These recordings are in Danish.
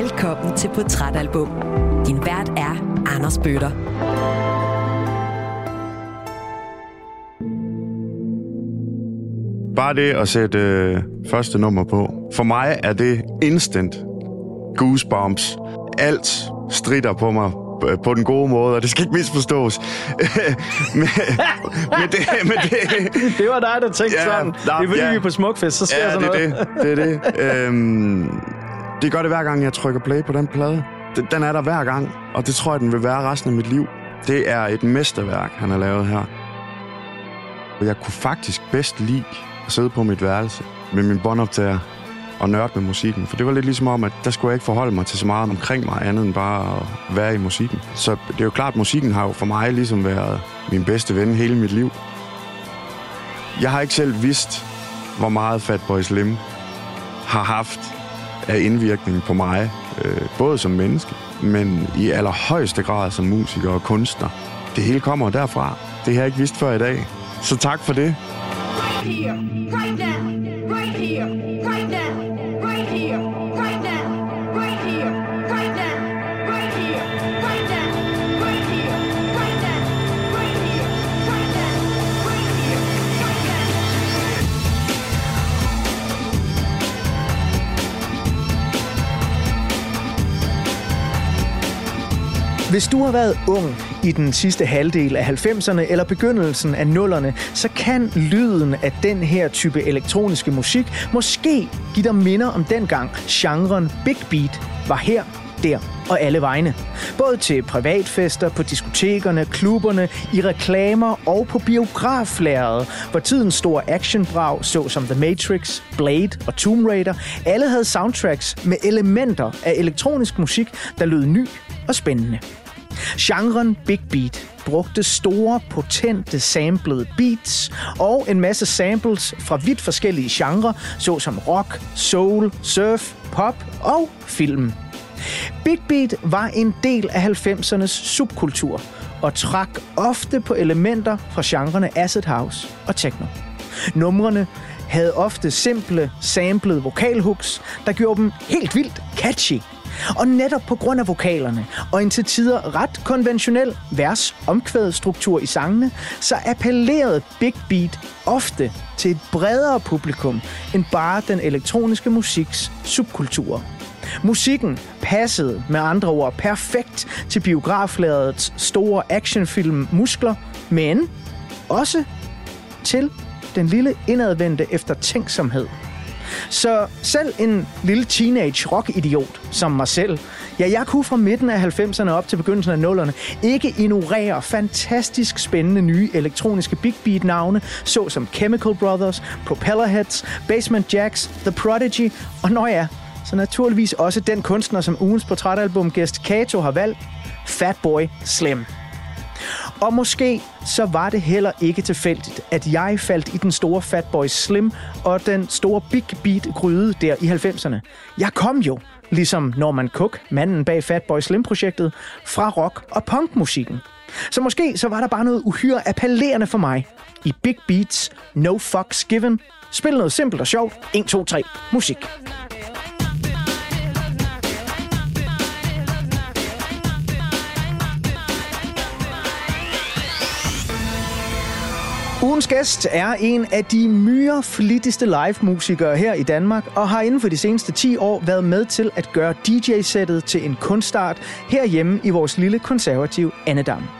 Velkommen til Portrætalbum. Din vært er Anders Bøtter. Bare det at sætte øh, første nummer på. For mig er det instant goosebumps. Alt strider på mig øh, på den gode måde, og det skal ikke misforstås. men, men det, men det, Det var dig, der tænkte Ja, sådan. Det er fordi, ja. vi er på Smukfest, så sker ja, sådan det er noget. det. Det er det. Øhm, det gør det hver gang, jeg trykker play på den plade. Den- er der hver gang, og det tror jeg, den vil være resten af mit liv. Det er et mesterværk, han har lavet her. Jeg kunne faktisk bedst lide at sidde på mit værelse med min båndoptager og nørde med musikken. For det var lidt ligesom om, at der skulle jeg ikke forholde mig til så meget omkring mig, andet end bare at være i musikken. Så det er jo klart, at musikken har jo for mig ligesom været min bedste ven hele mit liv. Jeg har ikke selv vidst, hvor meget Fatboy Slim har haft af indvirkning på mig, øh, både som menneske, men i allerhøjeste grad som musiker og kunstner. Det hele kommer derfra. Det har jeg ikke vidst før i dag. Så tak for det. right here, right now, Hvis du har været ung i den sidste halvdel af 90'erne eller begyndelsen af 0'erne, så kan lyden af den her type elektroniske musik måske give dig minder om dengang genren Big Beat var her, der og alle vegne. Både til privatfester, på diskotekerne, klubberne, i reklamer og på biograflæret, hvor tidens store actionbrag, såsom The Matrix, Blade og Tomb Raider, alle havde soundtracks med elementer af elektronisk musik, der lød ny og spændende. Genren Big Beat brugte store, potente samplede beats og en masse samples fra vidt forskellige genrer, såsom rock, soul, surf, pop og film. Big Beat var en del af 90'ernes subkultur og trak ofte på elementer fra genrerne acid house og techno. Numrene havde ofte simple, samplede vokalhooks, der gjorde dem helt vildt catchy. Og netop på grund af vokalerne og en til tider ret konventionel vers-omkvædstruktur i sangene, så appellerede Big Beat ofte til et bredere publikum end bare den elektroniske musiks subkulturer. Musikken passede med andre ord perfekt til biografladets store actionfilm Muskler, men også til den lille indadvendte eftertænksomhed. Så selv en lille teenage rock-idiot som mig selv, ja, jeg kunne fra midten af 90'erne op til begyndelsen af 0'erne ikke ignorere fantastisk spændende nye elektroniske big beat navne, såsom Chemical Brothers, Propellerheads, Basement Jacks, The Prodigy, og når ja, så naturligvis også den kunstner, som ugens portrætalbumgæst Kato har valgt, Fatboy Slim. Og måske så var det heller ikke tilfældigt, at jeg faldt i den store Fatboy Slim og den store Big Beat gryde der i 90'erne. Jeg kom jo, ligesom Norman Cook, manden bag Fatboy Slim-projektet, fra rock- og punkmusikken. Så måske så var der bare noget uhyre appellerende for mig i Big Beats No Fucks Given. Spil noget simpelt og sjovt. 1, 2, 3. Musik. Ugens gæst er en af de myreflittigste live-musikere her i Danmark, og har inden for de seneste 10 år været med til at gøre DJ-sættet til en kunstart herhjemme i vores lille konservative Annedam.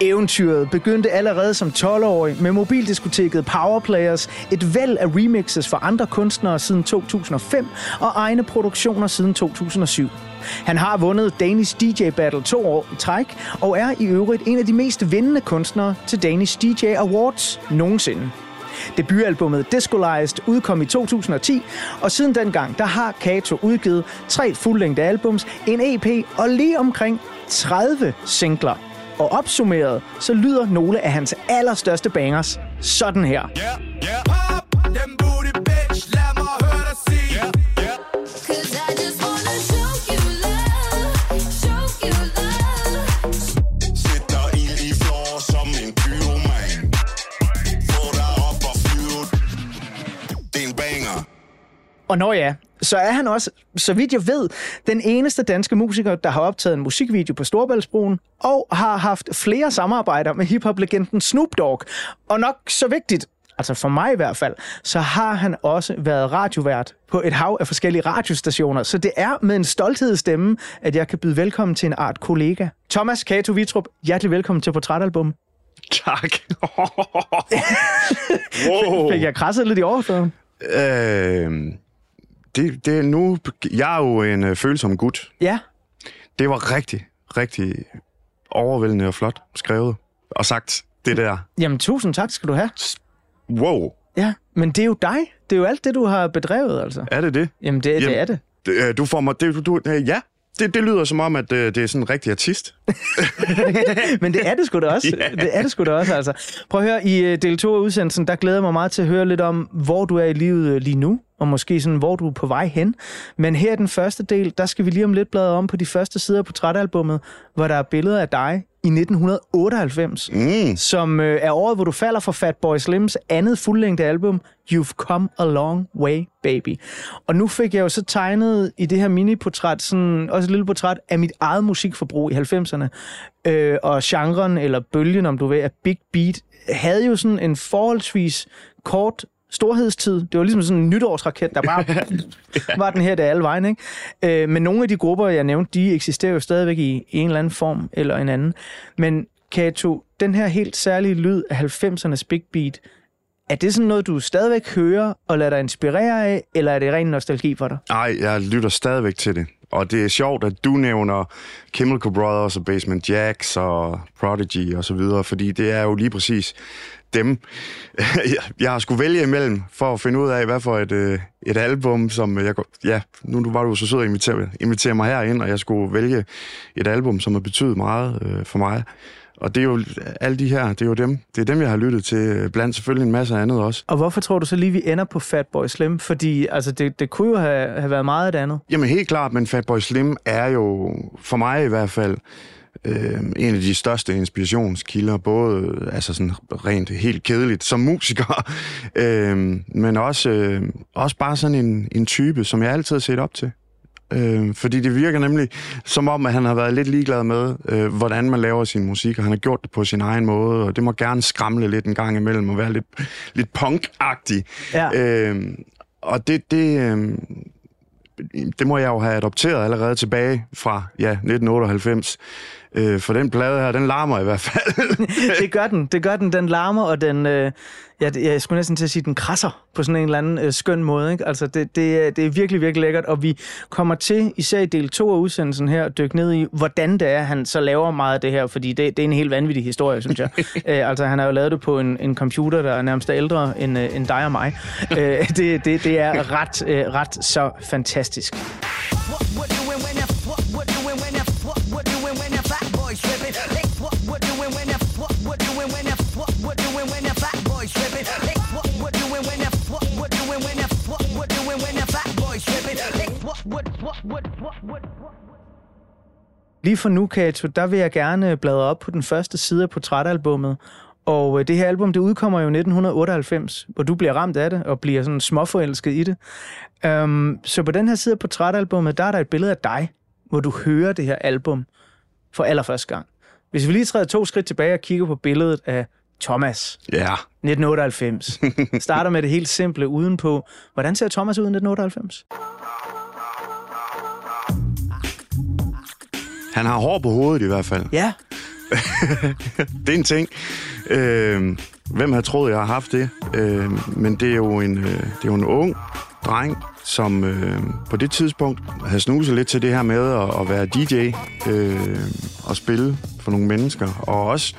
Eventyret begyndte allerede som 12-årig med mobildiskoteket Powerplayers, et væld af remixes for andre kunstnere siden 2005 og egne produktioner siden 2007. Han har vundet Danish DJ Battle to år i træk, og er i øvrigt en af de mest vindende kunstnere til Danish DJ Awards nogensinde. Debutalbummet Discolized udkom i 2010, og siden dengang der har Kato udgivet tre fuldlængde albums, en EP og lige omkring 30 singler. Og opsummeret, så lyder nogle af hans allerstørste bangers sådan her. Yeah, yeah. Pop, booty bitch, lad mig høre dig sige. Yeah, yeah. Cause I just wanna show you love, show you love. Sætter ild i floor som en pyroman. Få dig op og flyve. Det er en banger. Og når ja, så er han også, så vidt jeg ved, den eneste danske musiker, der har optaget en musikvideo på Storbæltsbroen, og har haft flere samarbejder med hiphop-legenden Snoop Dogg. Og nok så vigtigt, altså for mig i hvert fald, så har han også været radiovært på et hav af forskellige radiostationer. Så det er med en stolthedsstemme, at jeg kan byde velkommen til en art kollega. Thomas Kato Vitrup, hjertelig velkommen til Portrætalbum. Tak. wow. Fik jeg krasset lidt i overfladen? Øh, det, det er nu... Jeg er jo en øh, følsom gut. Ja. Det var rigtig, rigtig overvældende og flot skrevet. Og sagt det der. Jamen, tusind tak skal du have. Wow. Ja, men det er jo dig. Det er jo alt det, du har bedrevet, altså. Er det det? Jamen, det, det Jamen, er det. det øh, du får mig... Det, du, øh, ja, det, det lyder som om, at øh, det er sådan en rigtig artist. Men det er det sgu da også. Ja. Det er det sgu da også, altså. Prøv at høre, i øh, del 2 af udsendelsen, der glæder jeg mig meget til at høre lidt om, hvor du er i livet øh, lige nu, og måske sådan, hvor du er på vej hen. Men her i den første del, der skal vi lige om lidt bladre om på de første sider af portrætalbummet, hvor der er billeder af dig i 1998, Mm. som øh, er året, hvor du falder for Fatboy Slims andet fuldlængde album, You've Come a Long Way, Baby. Og nu fik jeg jo så tegnet i det her mini-portræt, sådan, også et lille portræt af mit eget musikforbrug i 90'erne. Øh, og genren, eller bølgen, om du vil, af Big Beat, havde jo sådan en forholdsvis kort storhedstid. Det var ligesom sådan en nytårsraket, der bare var den her der alle vejen. Ikke? Øh, men nogle af de grupper, jeg nævnte, de eksisterer jo stadigvæk i en eller anden form eller en anden. Men Kato, den her helt særlige lyd af 90'ernes Big Beat, er det sådan noget, du stadigvæk hører og lader dig inspirere af, eller er det ren nostalgi for dig? Ej, jeg lytter stadigvæk til det. Og det er sjovt, at du nævner Chemical Brothers og Basement Jacks og Prodigy og så videre, fordi det er jo lige præcis dem, jeg- har skulle vælge imellem for at finde ud af, hvad for et, øh, et album, som jeg... Ja, nu var du så sød at invitere, invitere mig herind, og jeg skulle vælge et album, som har betydet meget øh, for mig. Og det er jo alle de her, det er jo dem, det er dem, jeg har lyttet til, øh, blandt selvfølgelig en masse andet også. Og hvorfor tror du så lige, vi ender på Fatboy Slim? Fordi altså, det, det kunne jo have, have været meget det andet. Jamen helt klart, men Fatboy Slim er jo, for mig i hvert fald, øh, en af de største inspirationskilder, både altså sådan rent helt kedeligt som musiker, øh, men også, øh, også bare sådan en, en type, som jeg altid har set op til. Øh, fordi det virker nemlig som om, at han har været lidt ligeglad med, øh, hvordan man laver sin musik, og han har gjort det på sin egen måde, og det må gerne skramle lidt en gang imellem og være lidt, lidt punk-agtig. Ja. Øh, og det, det, øh, det må jeg jo have adopteret allerede tilbage fra ja, 1998. Øh, for den plade her, den larmer i hvert fald. det gør den. Det gør den. Den larmer, og den... Øh, ja, jeg skulle næsten til at sige, den krasser på sådan en eller anden øh, skøn måde. Ikke? Altså, det, det, er- det er virkelig, virkelig lækkert, og vi kommer til, især i del 2 af udsendelsen her, at dykke ned i, hvordan det er, han så laver meget af det her, fordi det, det er en helt vanvittig historie, synes jeg. øh, altså, han har jo lavet det på en, en computer, der er nærmest ældre end, øh, end dig og mig. øh, det, det, det er ret, øh, ret så fantastisk. What we're Lige for nu, Kato, der vil jeg gerne bladre op på den første side af portrætalbummet. Og øh, det her album, det udkommer jo i 1998, hvor du bliver ramt af det og bliver sådan småforelsket i det. Um, så på den her side af portrætalbummet, der er der et billede af dig, hvor du hører det her album for allerførste gang. Hvis vi lige træder to skridt tilbage og kigger på billedet af Thomas, ja, 1998. Starter med det helt simple udenpå. Hvordan ser Thomas ud i 1998? Han har hår på hovedet i hvert fald. Ja, Det er en ting. Øh, hvem har troet, jeg har haft det? Øh, men det er, jo en, øh, det er jo en ung dreng, som øh, på det tidspunkt havde snuset lidt til det her med at, at være DJ øh, og spille for nogle mennesker. Og også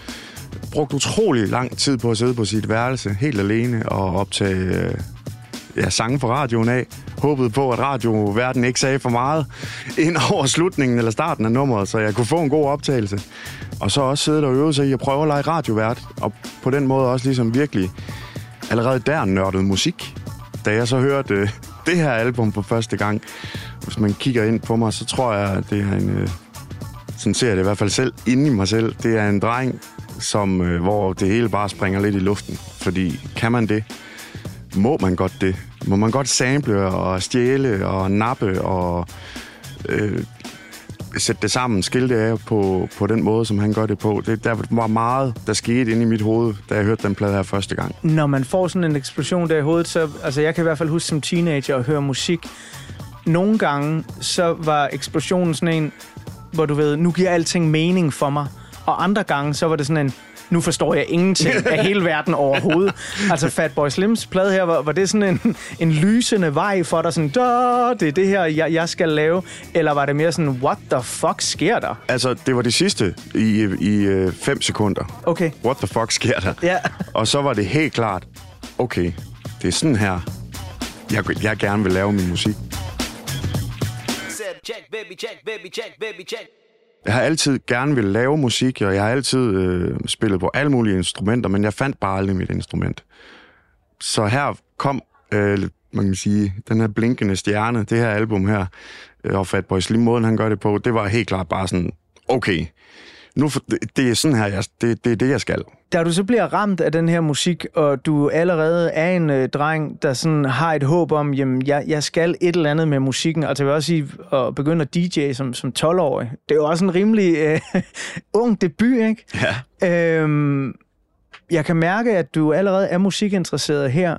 brugt utrolig lang tid på at sidde på sit værelse helt alene og optage øh, ja, sange på radioen af. Håbede på, at radioverden ikke sagde for meget ind over slutningen eller starten af nummeret, så jeg kunne få en god optagelse. Og så også sidde der og øve sig i at prøve at lege radiovært, og på den måde også ligesom virkelig allerede der nørdet musik. Da jeg så hørte øh, det her album for første gang, hvis man kigger ind på mig, så tror jeg, at det er en... Øh, sådan ser jeg det i hvert fald selv inde i mig selv. Det er en dreng, som, øh, hvor det hele bare springer lidt i luften. Fordi kan man det, må man godt det. må man godt sample og stjæle og nappe og øh, sætte det sammen, skilte af på, på den måde, som han gør det på. Det, der var meget, der skete inde i mit hoved, da jeg hørte den plade her første gang. Når man får sådan en eksplosion der i hovedet, så... Altså, jeg kan i hvert fald huske som teenager at høre musik. Nogle gange, så var eksplosionen sådan en, hvor du ved, nu giver alting mening for mig. Og andre gange, så var det sådan en, nu forstår jeg ingenting af hele verden overhovedet. Altså Fatboy Slims plade her, var, var det sådan en, en lysende vej for dig, sådan, "Da, det er det her, jeg, jeg skal lave? Eller var det mere sådan, what the fuck sker der? Altså, det var det sidste i, i øh, fem sekunder. Okay, What the fuck sker der? ja. Og så var det helt klart, okay, det er sådan her, jeg, jeg gerne vil lave min musik. Check, baby, check, baby, check, baby, check. Jeg har altid gerne vil lave musik, og jeg har altid øh, spillet på alle mulige instrumenter, men jeg fandt bare aldrig mit instrument. Så her kom, øh, man kan sige, den her blinkende stjerne, det her album her, øh, og Fatboy Slim, måden han gør det på, det var helt klart bare sådan, okay, nu, for- det, det er sådan her, jeg, det, det er det, jeg skal. Da du så bliver ramt af den her musik, og du allerede er en øh, dreng, der sådan har et håb om, jamen, jeg, jeg skal et eller andet med musikken, og jeg vil også sige, at begynde at DJ som, som 12-årig, det er jo også en rimelig øh, ung debut, ikke? Ja. Øhm, jeg kan mærke, at du allerede er musikinteresseret her,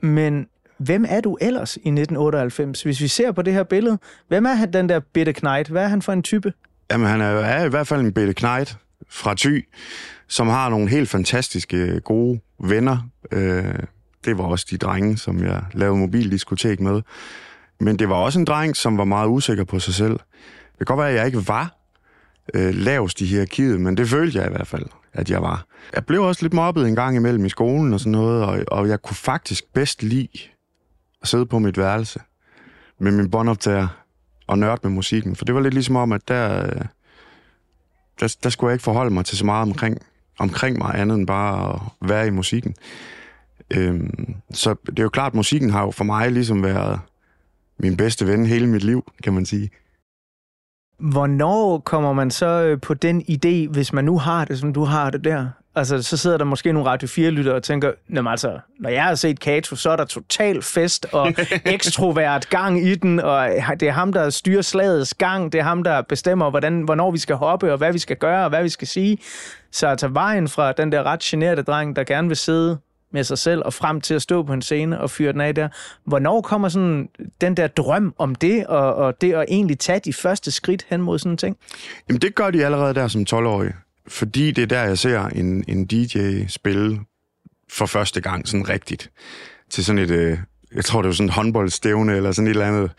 men hvem er du ellers i 1998? Hvis vi ser på det her billede, hvem er den der bitte knight? Hvad er han for en type? Jamen, han er, er i hvert fald en bitte knight fra Thy, som har nogle helt fantastiske, gode venner. Øh, det var også de drenge, som jeg lavede mobildiskotek med. Men det var også en dreng, som var meget usikker på sig selv. Det kan godt være, at jeg ikke var øh, lavest i hierarkiet, men det følte jeg i hvert fald, at jeg var. Jeg blev også lidt mobbet en gang imellem i skolen og sådan noget, og, og jeg kunne faktisk bedst lide at sidde på mit værelse med min båndoptager og nørde med musikken. For det var lidt ligesom om, at der, øh, der, der skulle jeg ikke forholde mig til så meget omkring, omkring mig, andet end bare at være i musikken. Øhm, så det er jo klart, at musikken har jo for mig ligesom været min bedste ven hele mit liv, kan man sige. Hvornår kommer man så øh, på den idé, hvis man nu har det, som du har det der? Altså, så sidder der måske nogle Radio 4-lyttere og tænker, Jamen, altså, når jeg har set Kato, så er der total fest og ekstrovert gang i den, og det er ham, der styrer slagets gang, det er ham, der bestemmer, hvordan, hvornår vi skal hoppe, og hvad vi skal gøre, og hvad vi skal sige. Så at tage vejen fra den der ret generede dreng, der gerne vil sidde med sig selv, og frem til at stå på en scene og fyre den af der. Hvornår kommer sådan den der drøm om det, og, og det at egentlig tage de første skridt hen mod sådan en ting? Jamen, det gør de allerede der som 12-årig. Fordi det er der, jeg ser en, en DJ spille for første gang sådan rigtigt. Til sådan et, øh, jeg tror det var sådan et håndboldstævne eller sådan et eller andet.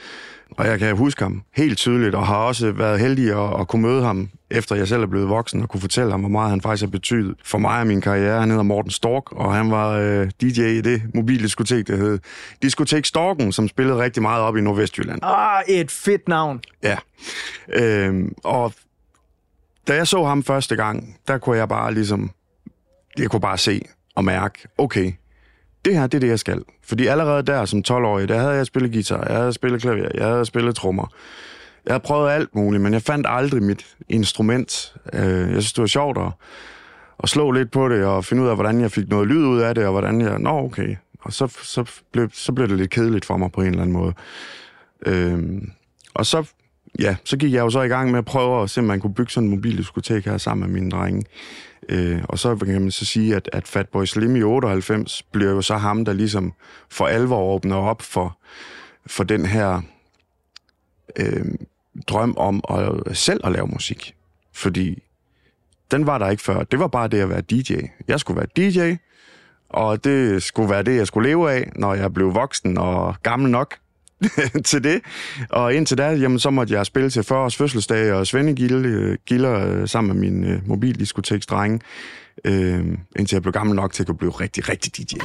Og jeg kan huske ham helt tydeligt, og har også været heldig at, at kunne møde ham, efter jeg selv er blevet voksen, og kunne fortælle ham, hvor meget han faktisk har betydet for mig og min karriere. Han hedder Morten Stork, og han var øh, DJ i det mobildiskotek, der hed Diskotek Storken, som spillede rigtig meget op i Nordvestjylland. Ah, et fedt navn. Ja. Øhm, og da jeg så ham første gang, der kunne jeg bare ligesom, jeg kunne bare se og mærke, okay, det her, det er det, jeg skal. Fordi allerede der som 12-årig, der havde jeg spillet guitar, jeg havde spillet klaver, jeg havde spillet trommer. Jeg havde prøvet alt muligt, men jeg fandt aldrig mit instrument. Øh, jeg synes, det var sjovt at, at slå lidt på det, og finde ud af, hvordan jeg fik noget lyd ud af det, og hvordan jeg... Nå, okay. Og så, så, blev, så blev det lidt kedeligt for mig på en eller anden måde. Øhm, og så, ja, så gik jeg jo så i gang med at prøve at se, om man kunne bygge sådan en mobildiskotek her sammen med mine drenge. Øh, og så kan man så sige, at, at Fatboy Slim i 98 bliver jo så ham, der ligesom for alvor åbner op for, for den her øh, drøm om at selv at lave musik. Fordi den var der ikke før. Det var bare det at være DJ. Jeg skulle være DJ, og det skulle være det, jeg skulle leve af, når jeg blev voksen og gammel nok til det. Og indtil da, jamen, så måtte jeg spille til 40 års fødselsdag og svendegilder øh, gilder, øh, sammen med min øh, mobildiskoteksdrenge, øh, indtil jeg blev gammel nok til at kunne blive rigtig, rigtig DJ.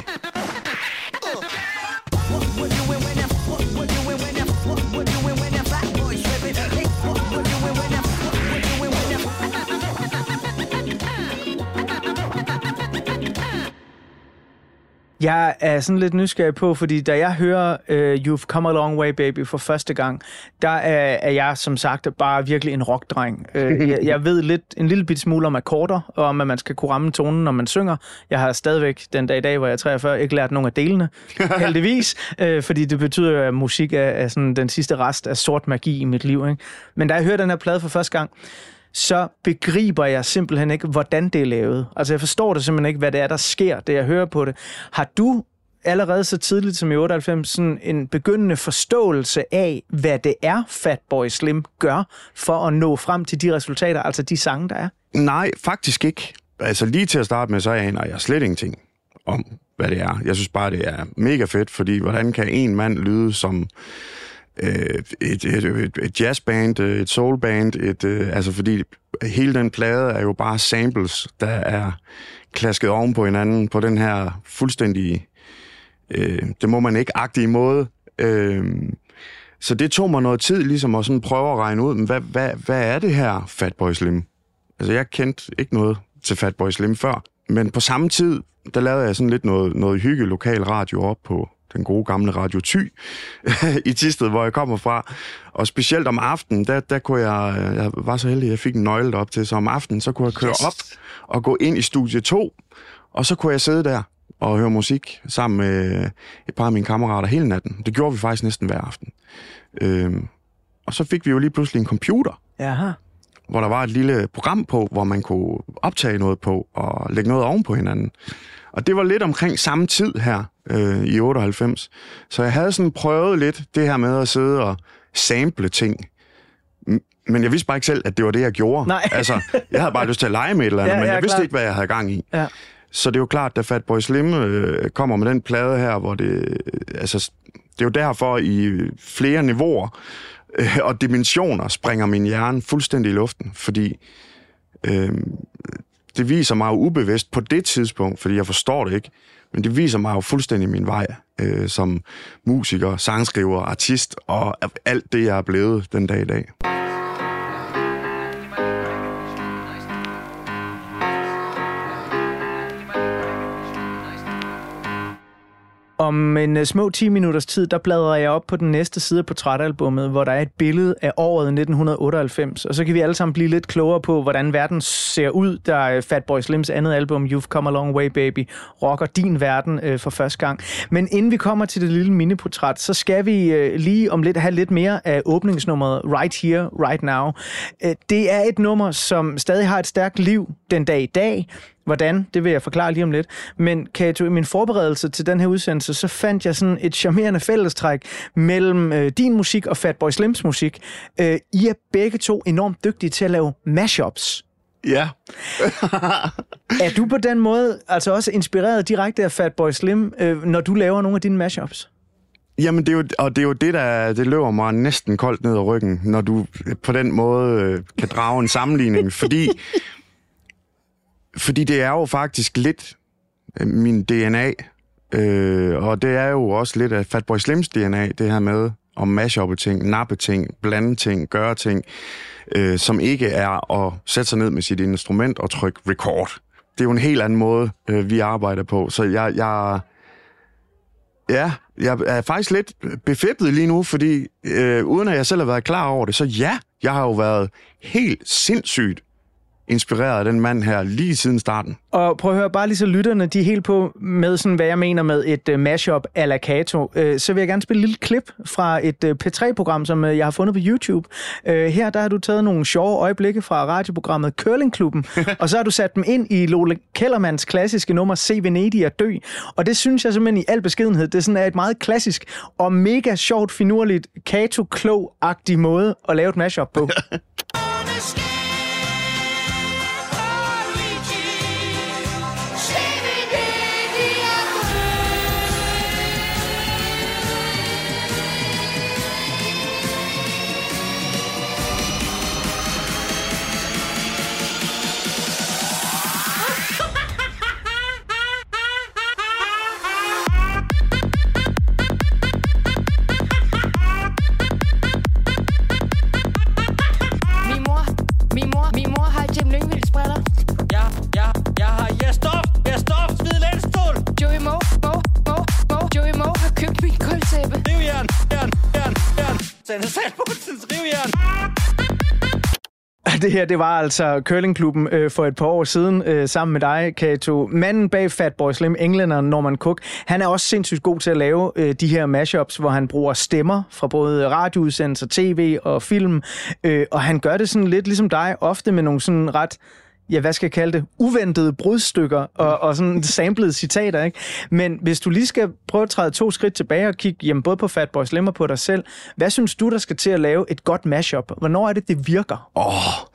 Jeg er sådan lidt nysgerrig på, fordi da jeg hører uh, You've Come a Long Way Baby for første gang, der er, er jeg som sagt bare virkelig en rockdreng. Uh, jeg, jeg ved lidt, en lille bit smule om akkorder, og om at man skal kunne ramme tonen, når man synger. Jeg har stadigvæk den dag i dag, hvor jeg er 43, ikke lært nogen af delene, heldigvis, uh, fordi det betyder jo, at musik er, er sådan den sidste rest af sort magi i mit liv. Ikke? Men da jeg hører den her plade for første gang, så begriber jeg simpelthen ikke, hvordan det er lavet. Altså, jeg forstår det simpelthen ikke, hvad det er, der sker, det jeg hører på det. Har du allerede så tidligt som i 98 sådan en begyndende forståelse af, hvad det er, Fatboy Slim gør for at nå frem til de resultater, altså de sange, der er? Nej, faktisk ikke. Altså lige til at starte med, så aner jeg slet ingenting om, hvad det er. Jeg synes bare, det er mega fedt, fordi hvordan kan en mand lyde som øh, et, et, et, et jazzband, øh, et soulband, et, øh, altså fordi hele den plade er jo bare samples, der er klasket oven på hinanden på den her fuldstændig, øh, det må man ikke agtige måde. Øh, så det tog mig noget tid ligesom at sådan prøve at regne ud, men hvad, hvad, hvad er det her Fatboy Slim? Altså jeg kendte ikke noget til Fatboy Slim før, men på samme tid, der lavede jeg sådan lidt noget, noget hygge lokal radio op på den gode gamle Radio Ty i Tisted, hvor jeg kommer fra. Og specielt om aftenen, der, der kunne jeg, jeg var så heldig, at jeg fik en nøgle op til, så om aftenen, så kunne jeg køre yes. op og gå ind i studie 2, og så kunne jeg sidde der og høre musik sammen med et par af mine kammerater hele natten. Det gjorde vi faktisk næsten hver aften. Øhm, og så fik vi jo lige pludselig en computer, Jaha. Hvor der var et lille program på, hvor man kunne optage noget på og lægge noget oven på hinanden. Og det var lidt omkring samme tid her øh, i 98. Så jeg havde sådan prøvet lidt det her med at sidde og sample ting. Men jeg vidste bare ikke selv, at det var det, jeg gjorde. Nej. altså, jeg havde bare lyst til at lege med et eller andet, Ja, men ja, jeg vidste klart. ikke, hvad jeg havde gang i. Ja. Så det er jo klart, da Fatboy Slim øh, kommer med den plade her, hvor det... Øh, altså, det er jo derfor i flere niveauer øh, og dimensioner springer min hjerne fuldstændig i luften, fordi øh, det viser mig jo ubevidst på det tidspunkt, fordi jeg forstår det ikke, men det viser mig jo fuldstændig min vej øh, som musiker, sangskriver, artist og alt det, jeg er blevet den dag i dag. Om en uh, små 10 minutters tid, der bladrer jeg op på den næste side af portrætalbummet, hvor der er et billede af året 1998. Og så kan vi alle sammen blive lidt klogere på, hvordan verden ser ud, da øh, Fatboy Slims andet album, You've Come a Long Way Baby, rocker din verden uh, for første gang. Men inden vi kommer til det lille miniportræt, så skal vi uh, lige om lidt have lidt mere af åbningsnummeret Right Here, Right Now. Uh, det er et nummer, som stadig har et stærkt liv den dag i dag. Hvordan, det vil jeg forklare lige om lidt. Men Kato, i min forberedelse til den her udsendelse, så fandt jeg sådan et charmerende fællestræk mellem øh, din musik og Fatboy Slims musik. Øh, I er begge to enormt dygtige til at lave mashups. Ja. Er du på den måde altså også inspireret direkte af Fatboy Slim, øh, når du laver nogle af dine mashups? Jamen, det er jo, og det er jo det, der det løber mig næsten koldt ned ad ryggen, når du på den måde øh, kan drage en sammenligning, fordi, fordi det er jo faktisk lidt øh, min DNA, øh, og det er jo også lidt af Fatboy Slims DNA, det her med at mashuppe ting, nappe ting, blande ting, gøre ting, øh, som ikke er at sætte sig ned med sit instrument og trykke record. Det er jo en helt anden måde, øh, vi arbejder på, så jeg, jeg, Ja, jeg er faktisk lidt befippet lige nu, fordi øh, uden at jeg selv har været klar over det, så ja, jeg har jo været helt sindssygt inspireret af den mand her lige siden starten. Og prøv at høre, bare lige så lytterne, de er helt på med sådan, hvad jeg mener med et uh, mashup a la Kato. Uh, så vil jeg gerne spille et lille klip fra et uh, P3-program, som uh, jeg har fundet på YouTube. Uh, her der har du taget nogle sjove øjeblikke fra radioprogrammet Curlingklubben, og så har du sat dem ind i Lole Kellermans klassiske nummer Se Venedig at dø. Og det synes jeg simpelthen i al beskedenhed, det sådan er et meget klassisk og mega sjovt, finurligt, Kato-klog-agtig måde at lave et mashup på. Det her, det var altså Curlingklubben øh, for et par år siden, øh, sammen med dig, Kato. Manden bag Fatboy Slim, englænderen Norman Cook, han er også sindssygt god til at lave øh, de her mashups, hvor han bruger stemmer fra både radioudsendelser, tv og film. Øh, og han gør det sådan lidt ligesom dig, ofte med nogle sådan ret ja, hvad skal jeg kalde det, uventede brudstykker og, og sådan samlede citater, ikke? Men hvis du lige skal prøve at træde to skridt tilbage og kigge jamen, både på Fatboy Slim og på dig selv, hvad synes du, der skal til at lave et godt mashup? Hvornår er det, det virker? Åh,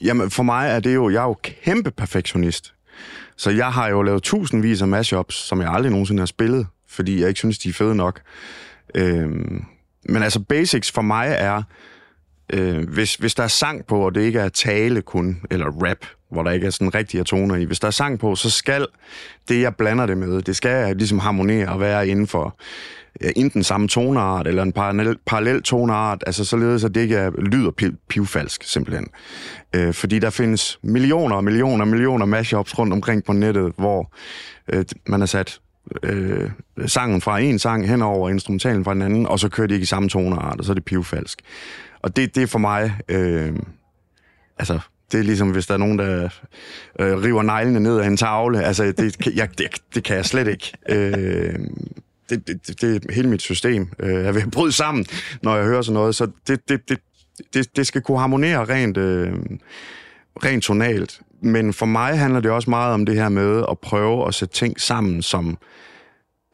jamen for mig er det jo, jeg er jo kæmpe perfektionist. Så jeg har jo lavet tusindvis af mashups, som jeg aldrig nogensinde har spillet, fordi jeg ikke synes, de er fede nok. Øhm, men altså basics for mig er, øh, hvis, hvis der er sang på, og det ikke er tale kun, eller rap, hvor der ikke er sådan rigtige toner i. Hvis der er sang på, så skal det, jeg blander det med, det skal ligesom harmonere og være inden for øh, enten samme toneart eller en parallel, parallel toneart, altså således, at det ikke er, lyder piv, pivfalsk, simpelthen. Øh, fordi der findes millioner og millioner og millioner mashups rundt omkring på nettet, hvor øh, man har sat øh, sangen fra en sang hen over instrumentalen fra den anden, og så kører de ikke i samme toneart, og så er det pivfalsk. Og det, det er for mig... Øh, altså, det er ligesom, hvis der er nogen, der øh, river neglene ned af en tavle. Altså, det, jeg, det, det kan jeg slet ikke. Øh, det, det, det, det er hele mit system. Øh, jeg vil bryde sammen, når jeg hører sådan noget. Så det, det, det, det, det skal kunne harmonere rent, øh, rent tonalt. Men for mig handler det også meget om det her med at prøve at sætte ting sammen, som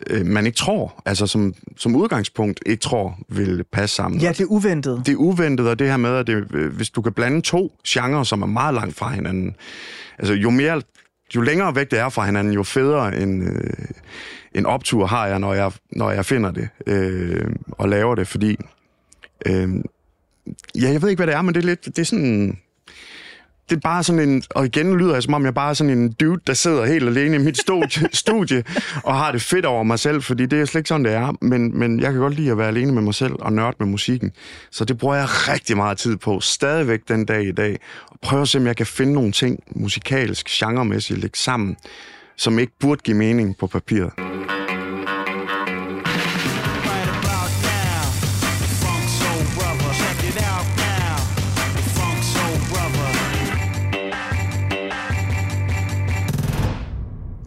øh, man ikke tror, altså som, som udgangspunkt ikke tror vil passe sammen. Ja, det er uventet. Det er uventet, og det her med, at det, øh, hvis du kan blande to genrer, som er meget langt fra hinanden, altså jo mere, jo længere væk det er fra hinanden, jo federe en, øh, en optur har jeg, når jeg, når jeg finder det øh, og laver det, fordi øh, ja, jeg ved ikke, hvad det er, men det er lidt, det er sådan, det er bare sådan en, og igen lyder jeg som om, jeg bare er sådan en dude, der sidder helt alene i mit studie, studie og har det fedt over mig selv, fordi det er slet ikke sådan, det er. Men, men jeg kan godt lide at være alene med mig selv og nørde med musikken. Så det bruger jeg rigtig meget tid på, stadigvæk den dag i dag. Og prøve at se, om jeg kan finde nogle ting musikalsk, genremæssigt, lægge sammen, som ikke burde give mening på papiret.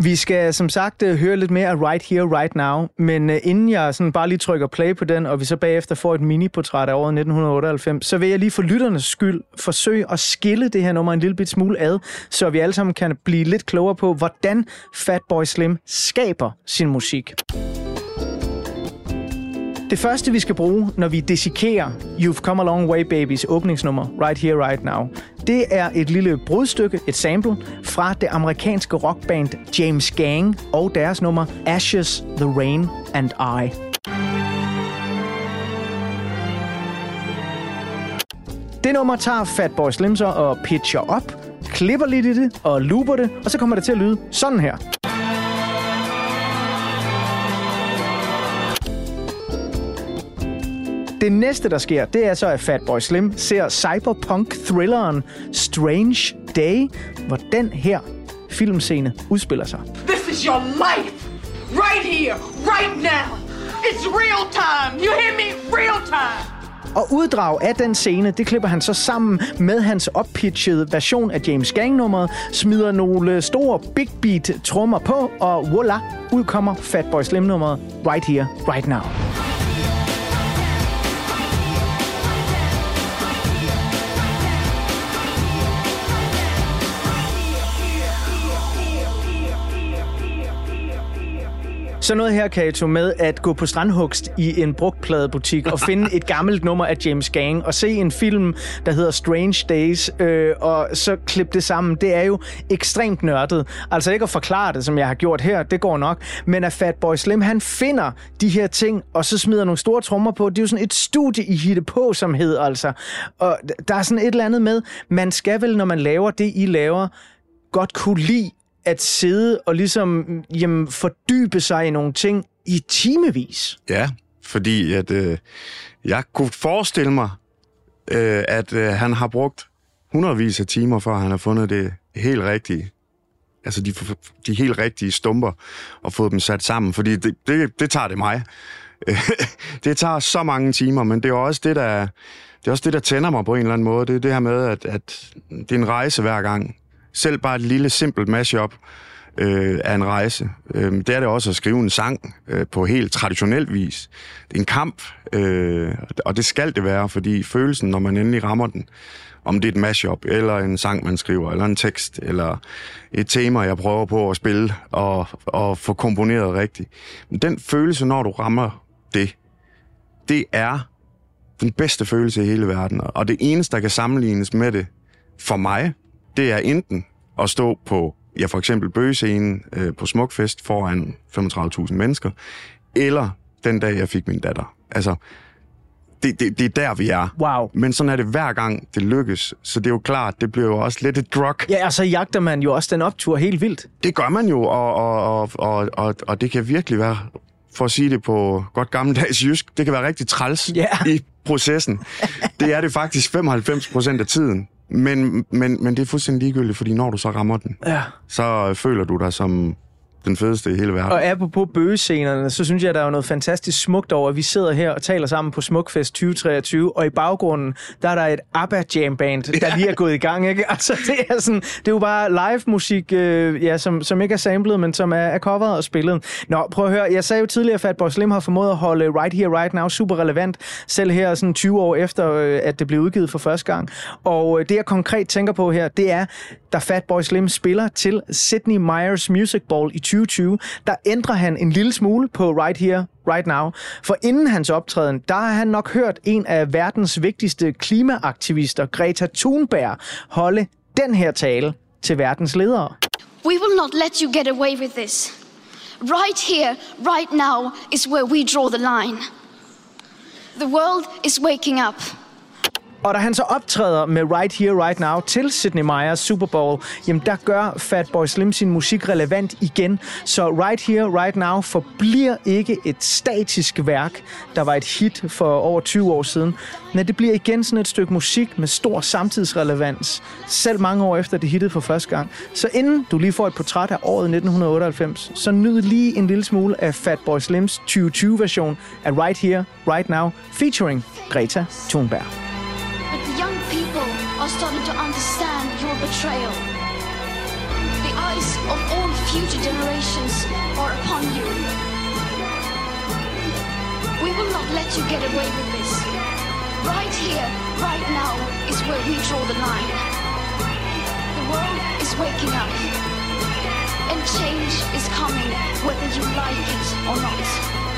Vi skal som sagt øh, høre lidt mere af Right Here, Right Now, men øh, inden jeg sådan bare lige trykker play på den, og vi så bagefter får et mini-portræt af året 1998, så vil jeg lige for lytternes skyld forsøge at skille det her nummer en lille bit smule ad, så vi alle sammen kan blive lidt klogere på, hvordan Fatboy Slim skaber sin musik. Det første, vi skal bruge, når vi dissekerer You've Come a Long Way Babies åbningsnummer Right Here, Right Now, det er et lille brudstykke, et sample, fra det amerikanske rockband James Gang og deres nummer Ashes, The Rain and I. Det nummer tager Fatboy Slimser og pitcher op, klipper lidt i det og looper det, og så kommer det til at lyde sådan her. Det næste, der sker, det er så, at Fatboy Slim ser cyberpunk-thrilleren Strange Day, hvor den her filmscene udspiller sig. This is your life. Right here, right now. It's real time. You hear me? Real time. Og uddrag af den scene, det klipper han så sammen med hans oppitchede version af James Gang-nummeret, smider nogle store big beat trommer på, og voila, udkommer Fatboy Slim-nummeret Right Here, Right Now. Så noget her, Kato, med at gå på strandhugst i en brugtpladebutik og finde et gammelt nummer af James Gang og se en film, der hedder Strange Days, øh, og så klippe det sammen, det er jo ekstremt nørdet. Altså ikke at forklare det, som jeg har gjort her, det går nok, men at Fatboy Slim, han finder de her ting, og så smider nogle store trommer på. Det er jo sådan et studie i hitte på, som hedder altså. Og der er sådan et eller andet med, man skal vel, når man laver det, I laver, godt kunne lide at sidde og ligesom jamen, fordybe sig i nogle ting i timevis. Ja, fordi at øh, jeg kunne forestille mig, øh, at øh, han har brugt hundredvis af timer, før han har fundet det helt rigtige. Altså de, de helt rigtige stumper og fået dem sat sammen, fordi det, det, det tager det mig. det tager så mange timer, men det er også det, der, det er også det, der tænder mig på en eller anden måde. Det er det her med, at, at det er en rejse hver gang. Selv bare et lille simpelt mashup øh, er en rejse. Øh, det er det også at skrive en sang øh, på helt traditionel vis. Det er en kamp, øh, og det skal det være, fordi følelsen, når man endelig rammer den, om det er et mashup, eller en sang, man skriver, eller en tekst, eller et tema, jeg prøver på at spille og, og få komponeret rigtigt. Men den følelse, når du rammer det, det er den bedste følelse i hele verden. Og det eneste, der kan sammenlignes med det for mig, det er enten at stå på, ja for eksempel bøgescenen øh, på Smukfest foran 35.000 mennesker, eller den dag, jeg fik min datter. Altså, det, det, det er der, vi er. Wow. Men sådan er det hver gang, det lykkes. Så det er jo klart, det bliver jo også lidt et drug. Ja, og så jagter man jo også den optur helt vildt. Det gør man jo, og, og, og, og, og, og det kan virkelig være, for at sige det på godt gammeldags jysk, det kan være rigtig træls Ja. i processen. Det er det faktisk 95 procent af tiden. Men, men, men det er fuldstændig ligegyldigt, fordi når du så rammer den, Ja. så føler du dig som den fedeste i hele verden. Og apropos bøgescenerne, så synes jeg, der er noget fantastisk smukt over, at vi sidder her og taler sammen på Smukfest 2023, og i baggrunden, der er der et ABBA Jam Band, der lige er gået i gang, ikke? Altså, det er, sådan, det er jo bare live musik, øh, ja, som, som ikke er samlet, men som er, er coveret og spillet. Nå, prøv at høre, jeg sagde jo tidligere, at Fatboy Slim har formået at holde Right Here, Right Now super relevant, selv her sådan 20 år efter, øh, at det blev udgivet for første gang. Og øh, det, jeg konkret tænker på her, det er, da Fatboy Slim spiller til Sydney Myers Music Ball i 2020, der ændrer han en lille smule på Right Here, Right Now. For inden hans optræden, der har han nok hørt en af verdens vigtigste klimaaktivister, Greta Thunberg, holde den her tale til verdens ledere. We will not let you get away with this. Right here, right now, is where we draw the line. The world is waking up. Og da han så optræder med Right Here, Right Now til Sydney Meyers Super Bowl, jamen der gør Fatboy Slim sin musik relevant igen. Så Right Here, Right Now forbliver ikke et statisk værk, der var et hit for over 20 år siden. Men det bliver igen sådan et stykke musik med stor samtidsrelevans, selv mange år efter det hittede for første gang. Så inden du lige får et portræt af året 1998, så nyd lige en lille smule af Fatboy Slims 2020-version af Right Here, Right Now, featuring Greta Thunberg. But the young people are starting to understand your betrayal. The eyes of all future generations are upon you. We will not let you get away with this. Right here, right now, is where we draw the line. The world is waking up. And change is coming, whether you like it or not.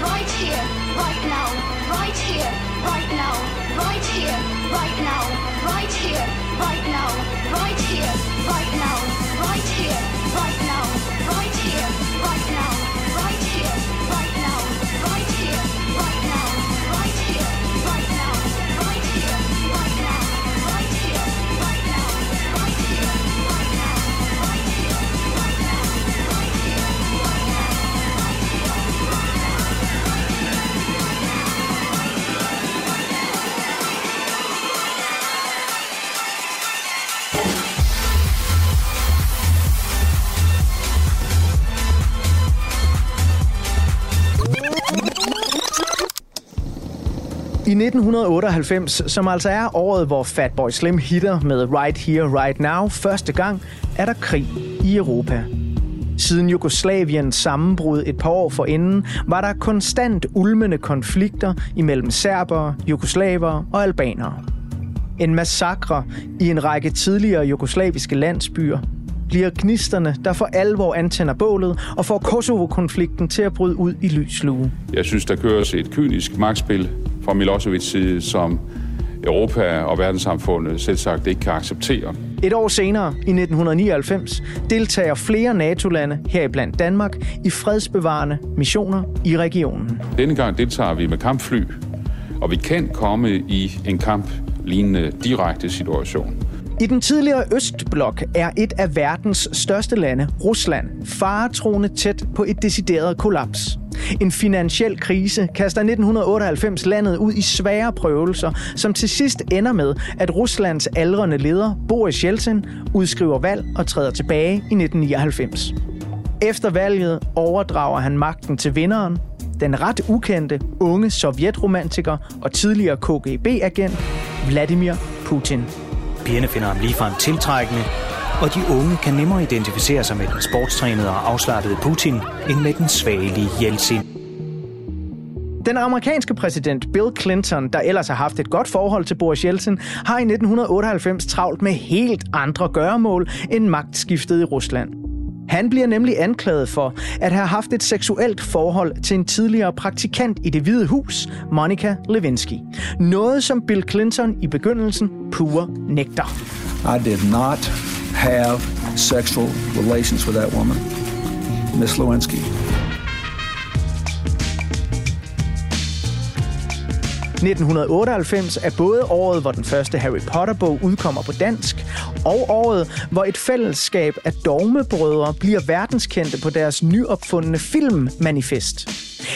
Right here, right now, right here, right now, right here, right now, right here, right now, right here, right now, 1998, som altså er året, hvor Fatboy Slim hitter med Right Here, Right Now første gang, er der krig i Europa. Siden Jugoslaviens sammenbrud et par år forinden, var der konstant ulmende konflikter imellem serbere, jugoslavere og albanere. En massakre i en række tidligere jugoslaviske landsbyer bliver gnisterne, der for alvor antænder bålet og får Kosovo-konflikten til at bryde ud i lys lue. Jeg synes, der køres et kynisk magtspil fra Milosevic side, som Europa og verdenssamfundet selv sagt ikke kan acceptere. Et år senere, i 1999, deltager flere NATO-lande, heriblandt Danmark, i fredsbevarende missioner i regionen. Denne gang deltager vi med kampfly, og vi kan komme i en kamp-lignende direkte situation. I den tidligere Østblok er et af verdens største lande, Rusland, faretroende tæt på et decideret kollaps. En finansiel krise kaster 1998 landet ud i svære prøvelser, som til sidst ender med, at Ruslands aldrende leder, Boris Yeltsin, udskriver valg og træder tilbage i 1999. Efter valget overdrager han magten til vinderen, den ret ukendte unge sovjetromantiker og tidligere KGB-agent Vladimir Putin. Pigerne finder ham ligefrem tiltrækkende, og de unge kan nemmere identificere sig med den sportstrænede og afslappede Putin, end med den svagelige Yeltsin. Den amerikanske præsident Bill Clinton, der ellers har haft et godt forhold til Boris Yeltsin, har i 1998 travlt med helt andre gøremål end magtskiftet i Rusland. Han bliver nemlig anklaget for at have haft et seksuelt forhold til en tidligere praktikant i det hvide hus, Monica Lewinsky. Noget, som Bill Clinton i begyndelsen pure nægter. I did not have sexual relations with that woman, Miss Lewinsky. 1998 er både året, hvor den første Harry Potter-bog udkommer på dansk, og året, hvor et fællesskab af dogmebrødre bliver verdenskendte på deres nyopfundne filmmanifest.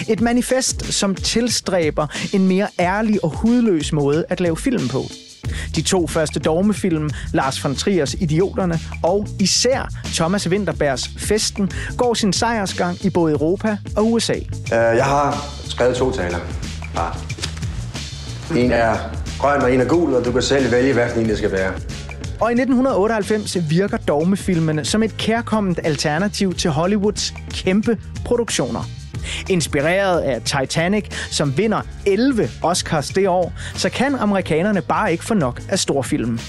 Et manifest, som tilstræber en mere ærlig og hudløs måde at lave film på. De to første dogmefilm, Lars von Triers Idioterne og især Thomas Winterbergs Festen, går sin sejrsgang i både Europa og USA. Øh, Jeg har skrevet to taler. Bare. En er grøn, og en er gul, og du kan selv vælge, hvad for en det skal være. Og i 1998 virker dogmefilmene som et kærkomment alternativ til Hollywoods kæmpe produktioner. Inspireret af Titanic, som vinder 11 Oscars det år, så kan amerikanerne bare ikke få nok af storfilmen.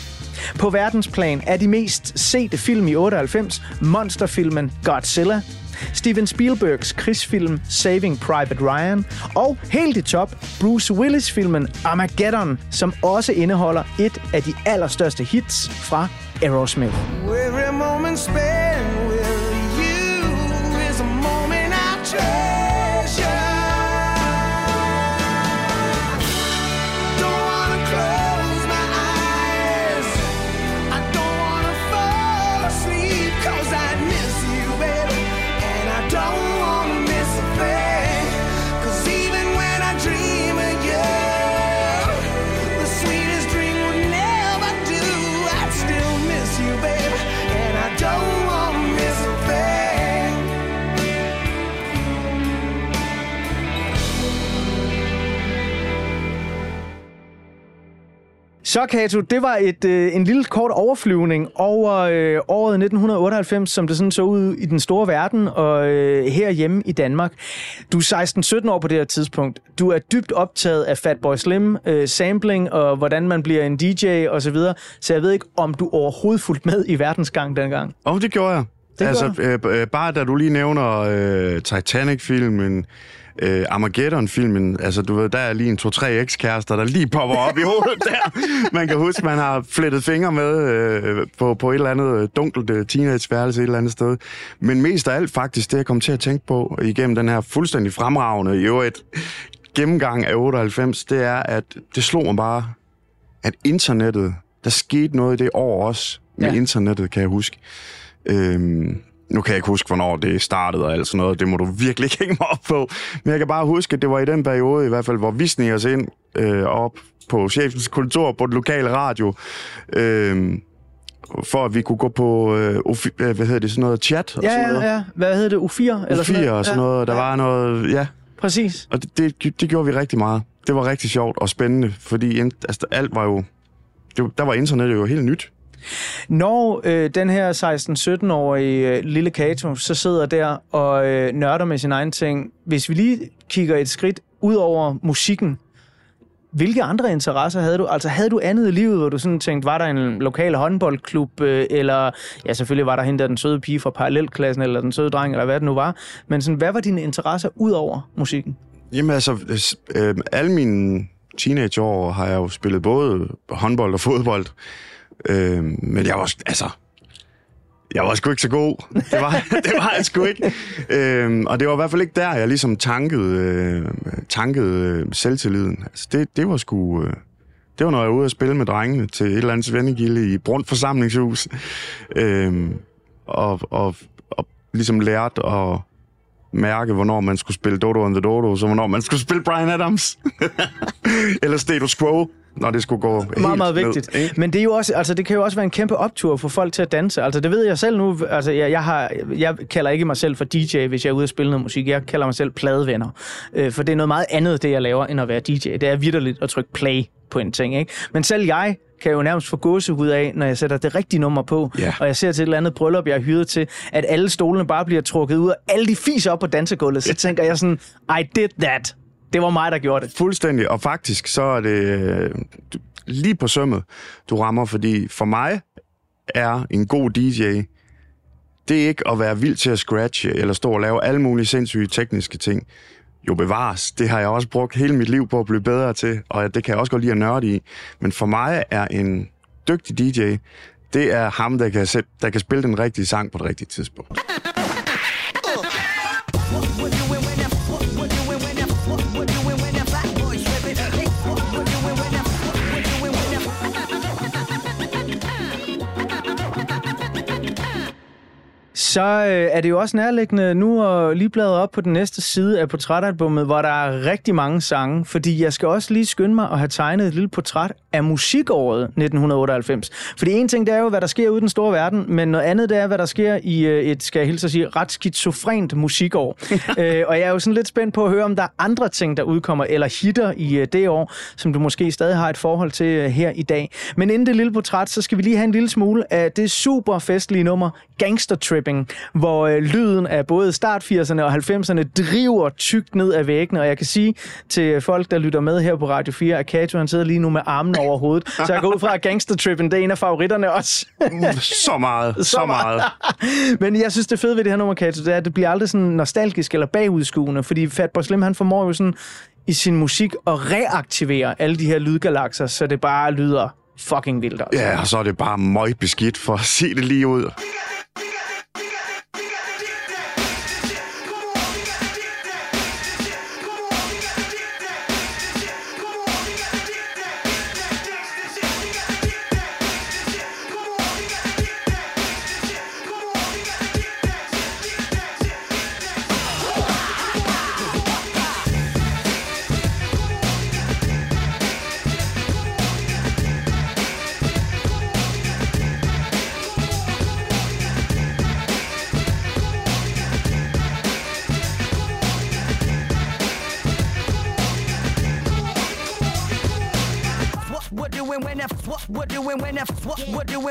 På verdensplan er de mest sete film i 98 monsterfilmen Godzilla, Steven Spielbergs krigsfilm Saving Private Ryan og helt i top Bruce Willis-filmen Armageddon, som også indeholder et af de allerstørste hits fra Aerosmith. Every moment spent Så Kato, det var et, øh, en lille kort overflyvning over øh, året 1998, som det sådan så ud i den store verden og øh, herhjemme i Danmark. Du er 16-17 år på det her tidspunkt. Du er dybt optaget af Fatboy Slim, øh, sampling og hvordan man bliver en DJ og så videre. Så jeg ved ikke, om du overhovedet fulgte med i verdensgang dengang. Og det gjorde jeg. Det altså, øh, øh, bare da du lige nævner øh, Titanic-filmen, øh, Armageddon-filmen, altså du ved, der er lige en to-tre ekskærester, der lige popper op i hovedet der. Man kan huske, man har flettet fingre med øh, på, på et eller andet øh, dunkelt øh, teenageværelse et eller andet sted. Men mest af alt faktisk, det jeg kom til at tænke på igennem den her fuldstændig fremragende, i øvrigt, gennemgang af 98, det er, at det slog mig bare, at internettet, der skete noget i det år også med ja. internettet, kan jeg huske. Øhm, nu kan jeg ikke huske, hvornår det startede og alt sådan noget. Det må du virkelig ikke hænge mig op på. Men jeg kan bare huske, at det var i den periode i hvert fald, hvor vi sniger os ind øh, op på chefens kontor på den lokale radio. Øh, for at vi kunne gå på, øh, ofi- øh, hvad hedder det, sådan noget chat og Ja, sådan noget. ja, ja. Hvad hed det? U4? Eller U4 og sådan noget. Der ja, var noget, ja. Præcis. Og det, det, det gjorde vi rigtig meget. Det var rigtig sjovt og spændende, fordi altså, alt var jo... Det, der var internettet jo helt nyt. Når øh, den her 16-17-årige øh, lille Kato så sidder der og øh, nørder med sin egen ting, hvis vi lige kigger et skridt ud over musikken, hvilke andre interesser havde du? Altså havde du andet i livet, hvor du sådan tænkte, var der en lokal håndboldklub, øh, eller ja, selvfølgelig var der hende der den søde pige fra parallelklassen, eller den søde dreng, eller hvad det nu var. Men sådan, hvad var dine interesser ud over musikken? Jamen altså, øh, alle mine teenageår har jeg jo spillet både håndbold og fodbold. Øh, men jeg var, altså, jeg var sgu ikke så god. Det var, det var jeg sgu ikke. Øh, og det var i hvert fald ikke der, jeg ligesom tankede, øh, tankede øh, selvtilliden. Altså, det, det var sgu... Øh, det var, når jeg var ude at spille med drengene til et eller andet svendegilde i Brundt forsamlingshus. Øh, og, og, og ligesom lærte at mærke, hvornår man skulle spille Dodo and the Dodo, så hvornår man skulle spille Brian Adams. Eller Status Quo. Når det skulle gå helt meget, meget ned, vigtigt. ikke? Men det, er jo også, altså, det kan jo også være en kæmpe optur for folk til at danse. Altså, det ved jeg selv nu. Altså, jeg, jeg, har, jeg kalder ikke mig selv for DJ, hvis jeg er ude og spille noget musik. Jeg kalder mig selv pladevenner. Øh, for det er noget meget andet, det jeg laver, end at være DJ. Det er vidderligt at trykke play på en ting. Ikke? Men selv jeg kan jo nærmest få gåsehud af, når jeg sætter det rigtige nummer på, Ja. og jeg ser til et eller andet bryllup, jeg er hyret til, at alle stolene bare bliver trukket ud, og alle de fiser op på dansegulvet, så tænker jeg sådan, I did that. Det var mig, der gjorde det. Fuldstændig. Og faktisk, så er det øh, lige på sømmet, du rammer, fordi for mig er en god DJ, det er ikke at være vild til at scratche, eller stå og lave alle mulige sindssyge tekniske ting. Jo bevares, det har jeg også brugt hele mit liv på at blive bedre til, og det kan jeg også godt lide at nørde i. Men for mig er en dygtig DJ, det er ham, der kan, sætte, der kan spille den rigtige sang på det rigtige tidspunkt. Så øh, er det jo også nærliggende nu at lige bladre op på den næste side af portrætalbummet, hvor der er rigtig mange sange, fordi jeg skal også lige skynde mig at have tegnet et lille portræt af musikåret 1998. Fordi en ting, det er jo, hvad der sker ude i den store verden, men noget andet, det er, hvad der sker i øh, et, skal jeg hilse at sige, ret skizofrent musikår. øh, og jeg er jo sådan lidt spændt på at høre, om der er andre ting, der udkommer, eller hitter i øh, det år, som du måske stadig har et forhold til øh, her i dag. Men inden det lille portræt, så skal vi lige have en lille smule af det super festlige nummer Gangster Tripping, hvor øh, lyden af både start 80'erne og 90'erne driver tykt ned ad væggene, og jeg kan sige til folk, der lytter med her på Radio 4, at Kato han sidder lige nu med armen over hovedet, så jeg går ud fra, at Gangster Tripping, det er en af favoritterne også. Så meget, så meget. Men jeg synes, det fede ved det her nummer, Kato, det er, at det bliver aldrig sådan nostalgisk eller bagudskuende, fordi Fatboy Slim, han formår jo sådan i sin musik at reaktivere alle de her lydgalakser, så det bare lyder fucking vildt. Altså. Ja, og så er det bare møg beskidt, for at sige det lige ud.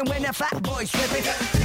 when a fat boy slip it.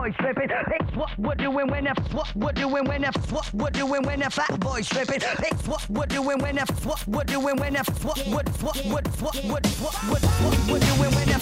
Boy tripping. It's what we're doing when the what we're doing when the what we're doing when the fat boy tripping. It's what we're doing when the what we're doing when the what what what what what what what what we're doing when the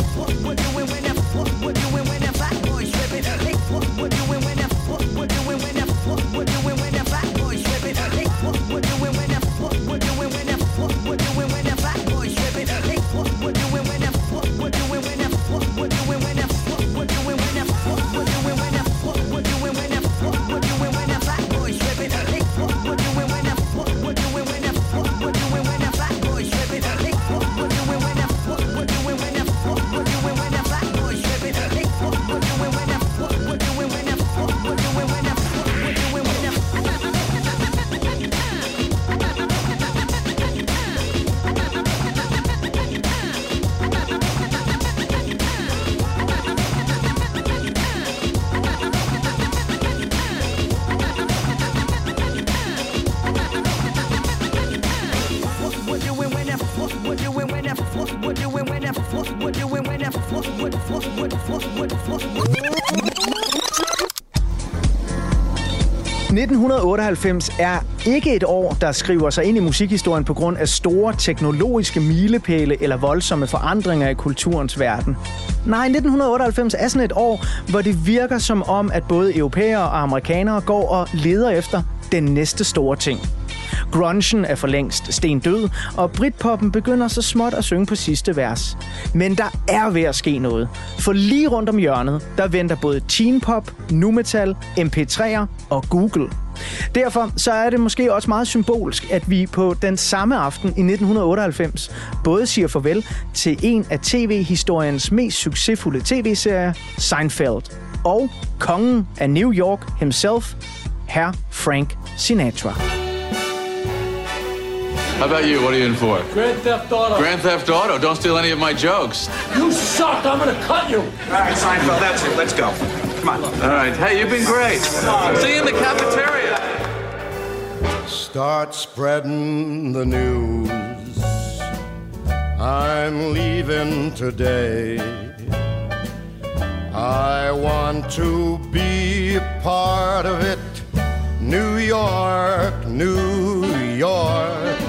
1998 er ikke et år, der skriver sig ind i musikhistorien på grund af store teknologiske milepæle eller voldsomme forandringer i kulturens verden. Nej, 1998 er sådan et år, hvor det virker som om, at både europæere og amerikanere går og leder efter den næste store ting. Grungen er for længst sten død, og Britpoppen begynder så småt at synge på sidste vers. Men der er ved at ske noget. For lige rundt om hjørnet, der venter både teen pop, nu metal, MP3'er og Google. Derfor så er det måske også meget symbolsk, at vi på den samme aften i 1998 både siger farvel til en af tv-historiens mest succesfulde tv-serier, Seinfeld, og kongen af New York himself, herr Frank Sinatra. How about you? What are you in for? Grand Theft Auto. Grand Theft Auto. Don't steal any of my jokes. You suck. I'm gonna cut you. All right, Seinfeld, that's it. Let's go. Come on. All right. Hey, you've been great. See you in the cafeteria. Start spreading the news. I'm leaving today. I want to be a part of it. New York, New York.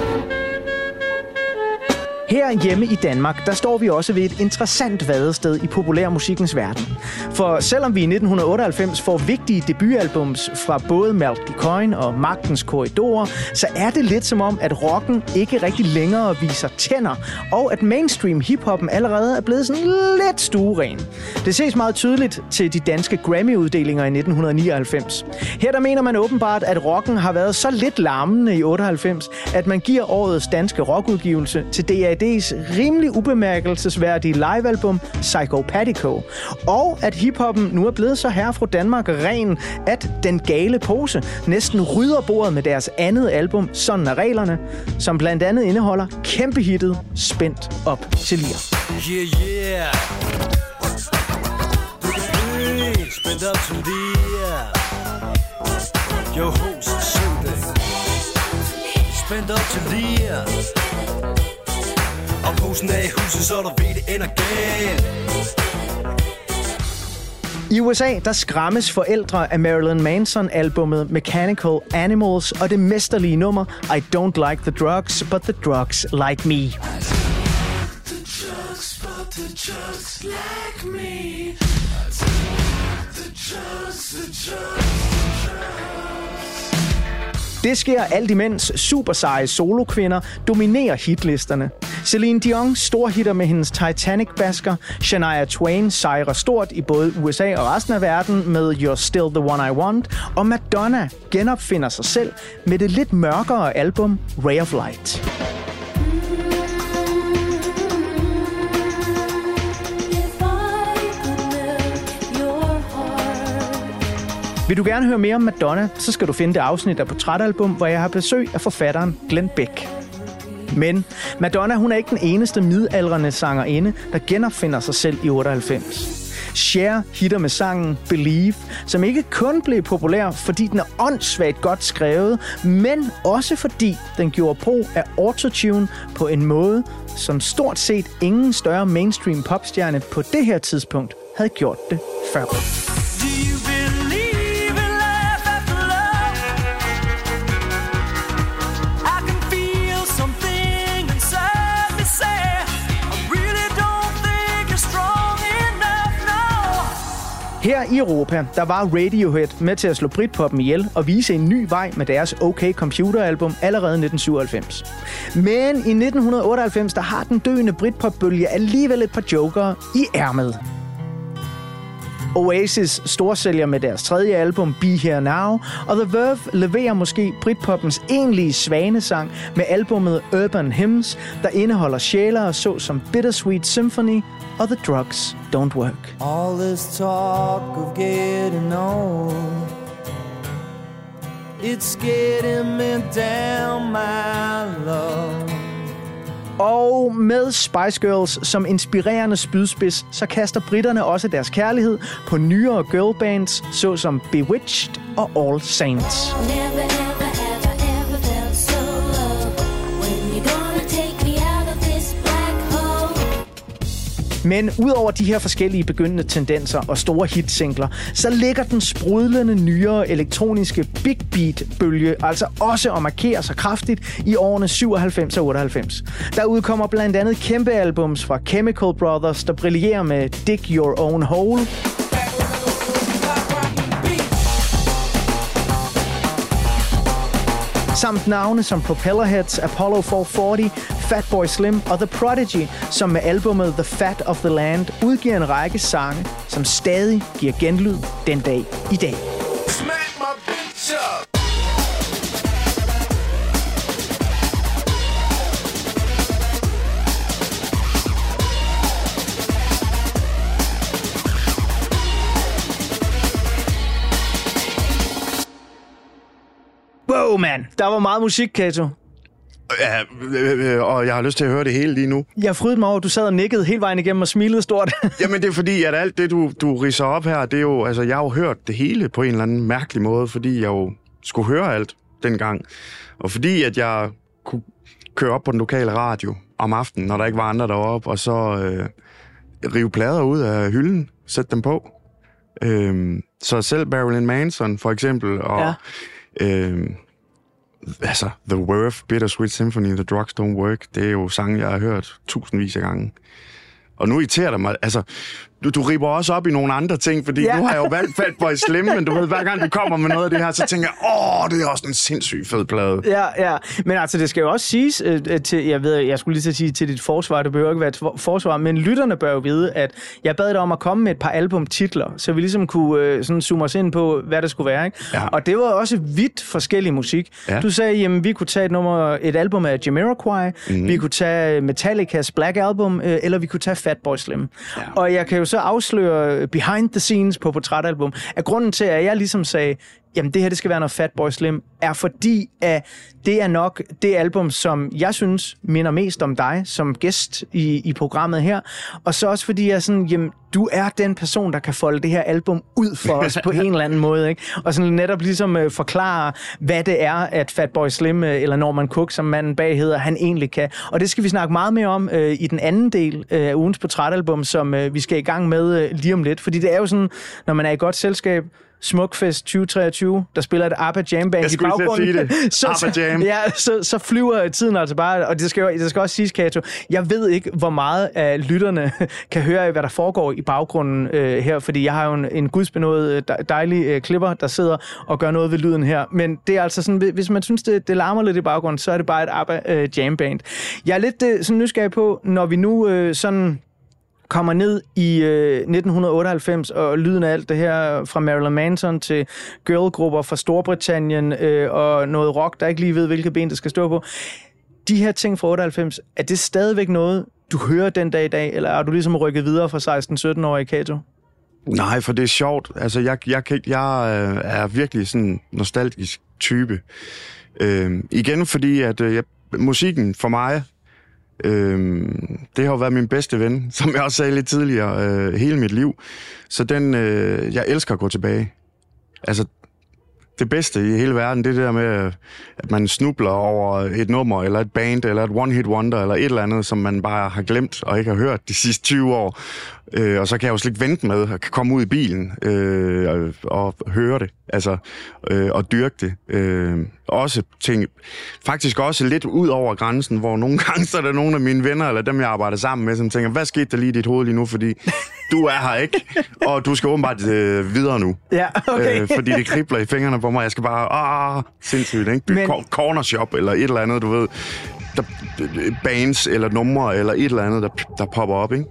Her hjemme i Danmark, der står vi også ved et interessant vadested i populærmusikkens verden. For selvom vi i 1998 får vigtige debutalbums fra både Malky Coin og Magtens Korridorer, så er det lidt som om, at rocken ikke rigtig længere viser tænder, og at mainstream hiphoppen allerede er blevet sådan lidt stueren. Det ses meget tydeligt til de danske Grammy-uddelinger i 1999. Her der mener man åbenbart, at rocken har været så lidt larmende i 98, at man giver årets danske rockudgivelse til DAD's rimelig ubemærkelsesværdige livealbum Psychopathico. Og at hiphoppen nu er blevet så her fra Danmark ren, at Den Gale Pose næsten rydder bordet med deres andet album, Sådan er reglerne, som blandt andet indeholder kæmpehittet Spændt op til lir. Yeah, yeah. Du spændt op til lir. Yo, host, syng det. Spændt op til lige. Posen af i huset, så der ved, det ender galt. I USA, der skræmmes forældre af Marilyn Manson-albummet Mechanical Animals og det mesterlige nummer I Don't Like the Drugs, But the Drugs Like Me. The drugs, but the drugs like me. The drugs, the drugs. Det sker alt imens super seje solokvinder dominerer hitlisterne. Celine Dion storhitter med hendes Titanic-basker, Shania Twain sejrer stort i både USA og resten af verden med You're Still the One I Want, og Madonna genopfinder sig selv med det lidt mørkere album Ray of Light. Vil du gerne høre mere om Madonna, så skal du finde det afsnit af Portrætalbum, hvor jeg har besøg af forfatteren Glenn Beck. Men Madonna hun er ikke den eneste midaldrende sangerinde, der genopfinder sig selv i 98. Cher hitter med sangen Believe, som ikke kun blev populær, fordi den er åndssvagt godt skrevet, men også fordi den gjorde brug af autotune på en måde, som stort set ingen større mainstream popstjerne på det her tidspunkt havde gjort det før. Her i Europa, der var Radiohead med til at slå Britpoppen ihjel og vise en ny vej med deres OK Computer-album allerede i 1997. Men i 1998, der har den døende Britpop-bølge alligevel et par jokere i ærmet. Oasis storsælger med deres tredje album Be Here Now, og The Verve leverer måske Britpoppens egentlige svanesang med albummet Urban Hymns, der indeholder sjælere så som Bittersweet Symphony og The Drugs Don't Work. All this talk of getting old, it's getting me down, my love. Og med Spice Girls som inspirerende spydspids, så kaster britterne også deres kærlighed på nyere girlbands, såsom Bewitched og All Saints. Never, Men udover de her forskellige begyndende tendenser og store hitsingler, så ligger den sprudlende nyere elektroniske big beat-bølge altså også og markerer sig kraftigt i årene 97 og 98. Der udkommer blandt andet kæmpe albums fra Chemical Brothers, der brillerer med Dig Your Own Hole, samt navne som Propellerheads, Apollo 440, Fatboy Slim og The Prodigy, som med albumet The Fat of the Land udgiver en række sange, som stadig giver genlyd den dag i dag. Wow, mand! Der var meget musik, Kato. Ja, øh, øh, og jeg har lyst til at høre det hele lige nu. Jeg frydede mig over, at du sad og nikkede hele vejen igennem og smilede stort. Jamen det er fordi, at alt det, du, du riser op her, det er jo, altså jeg har jo hørt det hele på en eller anden mærkelig måde, fordi jeg jo skulle høre alt dengang. Og fordi, at jeg kunne køre op på den lokale radio om aftenen, når der ikke var andre deroppe, og så øh, rive plader ud af hylden, sætte dem på. Øhm, så selv Marilyn Manson for eksempel, og ja. øhm, altså The Worth, Bittersweet Symphony, The Drugs Don't Work, det er jo sange, jeg har hørt tusindvis af gange. Og nu irriterer det mig, altså, du, du riber også op i nogle andre ting, fordi Ja. nu har jeg jo valgt Fatboy Slim, men du ved, hver gang du kommer med noget af det her, så tænker jeg, åh, det er også en sindssygt fed plade. Ja, ja. Men altså, det skal jo også siges øh, øh, til, jeg ved, jeg skulle lige til at sige til dit forsvar, det behøver ikke være et for- forsvar, men lytterne bør jo vide, at jeg bad dig om at komme med et par albumtitler, så vi ligesom kunne øh, sådan zoome os ind på, hvad det skulle være, ikke? Ja. Og det var også vidt forskellig musik. Ja. Du sagde, jamen, vi kunne tage et, nummer, et album af Jamiroquai, mm. vi kunne tage Metallicas Black Album, øh, eller vi kunne tage Fatboy Slim. Ja. Og jeg kan jo så afsløre behind the scenes på portrætalbum, at grunden til, at jeg ligesom sagde, jamen det her det skal være noget Fatboy Slim, er fordi, at det er nok det album, som jeg synes minder mest om dig som gæst i, i programmet her. Og så også fordi jeg er sådan, jamen du er den person, der kan folde det her album ud for os på en eller anden måde. Ikke? Og sådan netop ligesom øh, forklare, hvad det er, at Fatboy Slim, øh, eller Norman Cook, som manden bag hedder, han egentlig kan. Og det skal vi snakke meget mere om øh, i den anden del øh, af ugens portrætalbum, som øh, vi skal i gang med øh, lige om lidt. Fordi det er jo sådan, når man er i godt selskab, Smukfest 2023, der spiller et ABBA Jam Band Jeg i baggrunden. sige det. ABBA Jam. Ja, så, så flyver tiden altså bare, og det skal, jo- det skal også siges, Kato, jeg ved ikke, hvor meget af lytterne kan høre, hvad der foregår i baggrunden øh, her, fordi jeg har jo en, en gudsbenået øh, dej- dejlig øh, klipper, der sidder og gør noget ved lyden her. Men det er altså sådan, hvis man synes, det, det larmer lidt i baggrunden, så er det bare et ABBA øh, Jam Band. Jeg er lidt øh, sådan nysgerrig på, når vi nu øh, sådan kommer ned i øh, 1998, og lyden af alt det her fra Marilyn Manson til girlgrupper fra Storbritannien øh, og noget rock, der ikke lige ved, hvilket ben det skal stå på. De her ting fra 98, er det stadigvæk noget, du hører den dag i dag, eller er du ligesom rykket videre fra 16-17 år i Kato? Nej, for det er sjovt. Altså, jeg, jeg, kan- jeg øh, er virkelig sådan en nostalgisk type. Øh, igen fordi, at øh, jeg, musikken for mig, øh, det har jo været min bedste ven, som jeg også sagde lidt tidligere, øh, hele mit liv. Så den, øh, jeg elsker at gå tilbage. Altså, det bedste i hele verden, det er det der med, at man snubler over et nummer, eller et band, eller et one-hit wonder, eller et eller andet, som man bare har glemt og ikke har hørt de sidste 20 år. Øh, og så kan jeg jo slet ikke vente med at komme ud i bilen øh, og, og høre det, altså, øh, og dyrke det. Øh, også ting, faktisk også lidt ud over grænsen, hvor nogle gange så er der nogle af mine venner, eller dem jeg arbejder sammen med, som tænker, hvad skete der lige i dit hoved lige nu, fordi du er her ikke, og du skal åbenbart øh, videre nu. Ja, okay. Øh, fordi det kribler i fingrene på mig. Jeg skal bare, ah, sindssygt, ikke? Men- Men... corner shop eller et eller andet, du ved. Der, bands eller numre eller et eller andet, der, der popper op, ikke?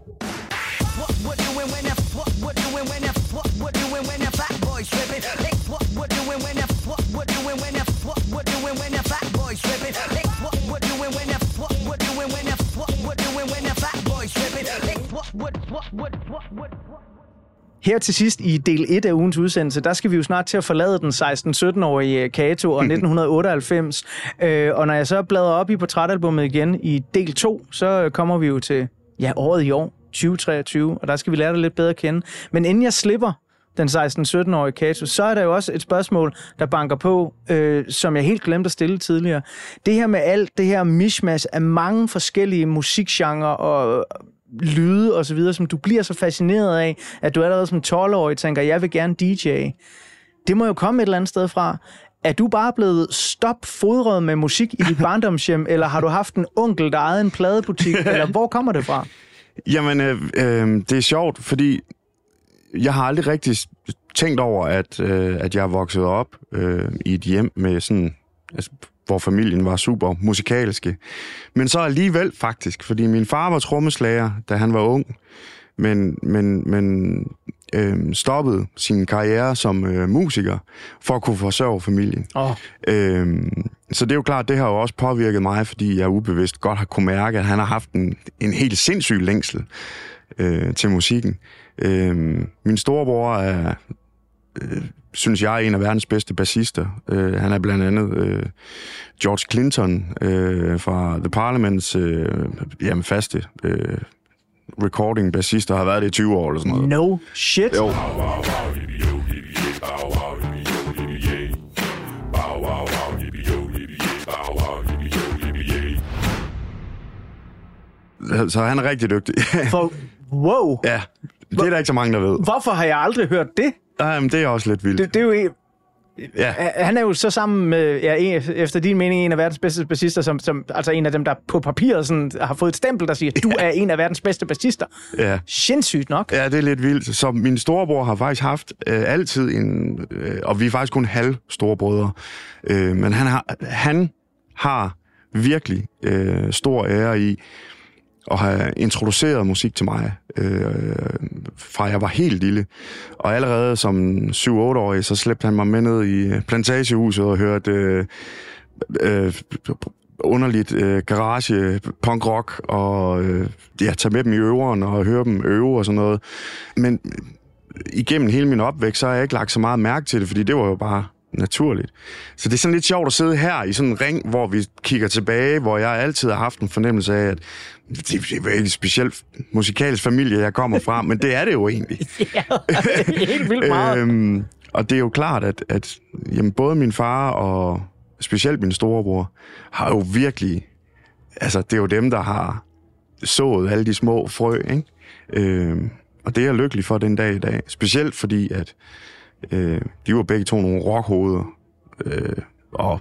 Her til sidst i del 1 af ugens udsendelse, der skal vi jo snart til at forlade den 16-17-årige Kato og 1998. Øh, og når jeg så bladrer op i portrætalbummet igen i del 2, så kommer vi jo til ja, året i år, 2023, og der skal vi lære dig lidt bedre at kende. Men inden jeg slipper den 16-17-årige Kato, så er der jo også et spørgsmål, der banker på, øh, som jeg helt glemte at stille tidligere. Det her med alt det her mishmash af mange forskellige musikgenre og lyde og så videre, som du bliver så fascineret af, at du allerede som 12-årig tænker, jeg vil gerne DJ. Det må jo komme et eller andet sted fra. Er du bare blevet stopfodret med musik i dit barndomshjem, eller har du haft en onkel, der ejede en pladebutik, eller hvor kommer det fra? Jamen, øh, øh, det er sjovt, fordi jeg har aldrig rigtig tænkt over, at, øh, at jeg er vokset op øh, i et hjem med sådan, altså, hvor familien var super musikalske. Men så alligevel faktisk, fordi min far var trommeslager, da han var ung, men, men, men øh, stoppede sin karriere som øh, musiker for at kunne forsørge familien. Oh. Øhm, så det er jo klart, det har jo også påvirket mig, fordi jeg ubevidst godt har kunne mærke, at han har haft en, en helt sindssyg længsel øh, til musikken. Øhm, min storebror er, øh, synes jeg, er en af verdens bedste bassister. Øh, han er blandt andet øh, George Clinton øh, fra The Parliaments øh, jamen, faste øh, recording bassister, har været det i 20 år eller sådan noget. No shit. Jo. Så han er rigtig dygtig. For, wow. ja, det er der ikke så mange, der ved. Hvorfor har jeg aldrig hørt det? Jamen, det er også lidt vildt. Det, det er jo en, Ja. han er jo så sammen med, ja, en, efter din mening, en af verdens bedste bassister, som, som, altså en af dem, der på papiret sådan, har fået et stempel, der siger, du er en af verdens bedste bassister. Ja. Sindssygt nok. Ja, det er lidt vildt. Så min storebror har faktisk haft øh, altid en... Øh, og vi er faktisk kun halv storebrødre. Øh, men han har, han har virkelig øh, stor ære i og har introduceret musik til mig, øh, fra jeg var helt lille. Og allerede som 7-8-årig, så slæbte han mig med ned i plantagehuset og hørte øh, øh, underligt øh, garage punk rock og øh, ja, tage med dem i øveren og høre dem øve og sådan noget. Men igennem hele min opvækst, så har jeg ikke lagt så meget mærke til det, fordi det var jo bare naturligt. Så det er sådan lidt sjovt at sidde her i sådan en ring, hvor vi kigger tilbage, hvor jeg altid har haft en fornemmelse af, at det, det er ikke en speciel musikalsk familie, jeg kommer fra, men det er det jo egentlig. ja, helt vildt meget. Øhm, og det er jo klart, at, at jamen, både min far og specielt min storebror har jo virkelig... Altså, det er jo dem, der har sået alle de små frø, ikke? Øhm, og det er jeg lykkelig for den dag i dag. Specielt fordi, at øh, de var begge to nogle rockhoveder. Øh, og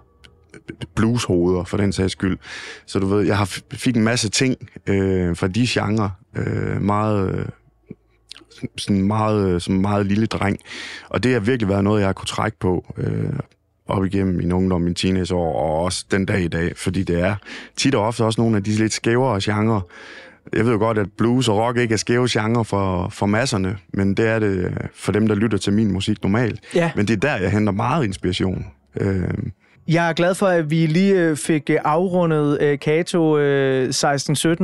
blueshoveder, for den sags skyld. Så du ved, jeg har fik en masse ting øh, fra de genre. Øh, meget... Øh, sådan meget, øh, som meget lille dreng. Og det har virkelig været noget, jeg har kunne trække på øh, op igennem min ungdom, min teenageår, og også den dag i dag, fordi det er tit og ofte også nogle af de lidt skævere genre. Jeg ved jo godt, at blues og rock ikke er skæve genre for, for masserne, men det er det for dem, der lytter til min musik normalt. Ja. Men det er der, jeg henter meget inspiration. Øh, jeg er glad for, at vi lige øh, fik øh, afrundet øh, Kato 16-17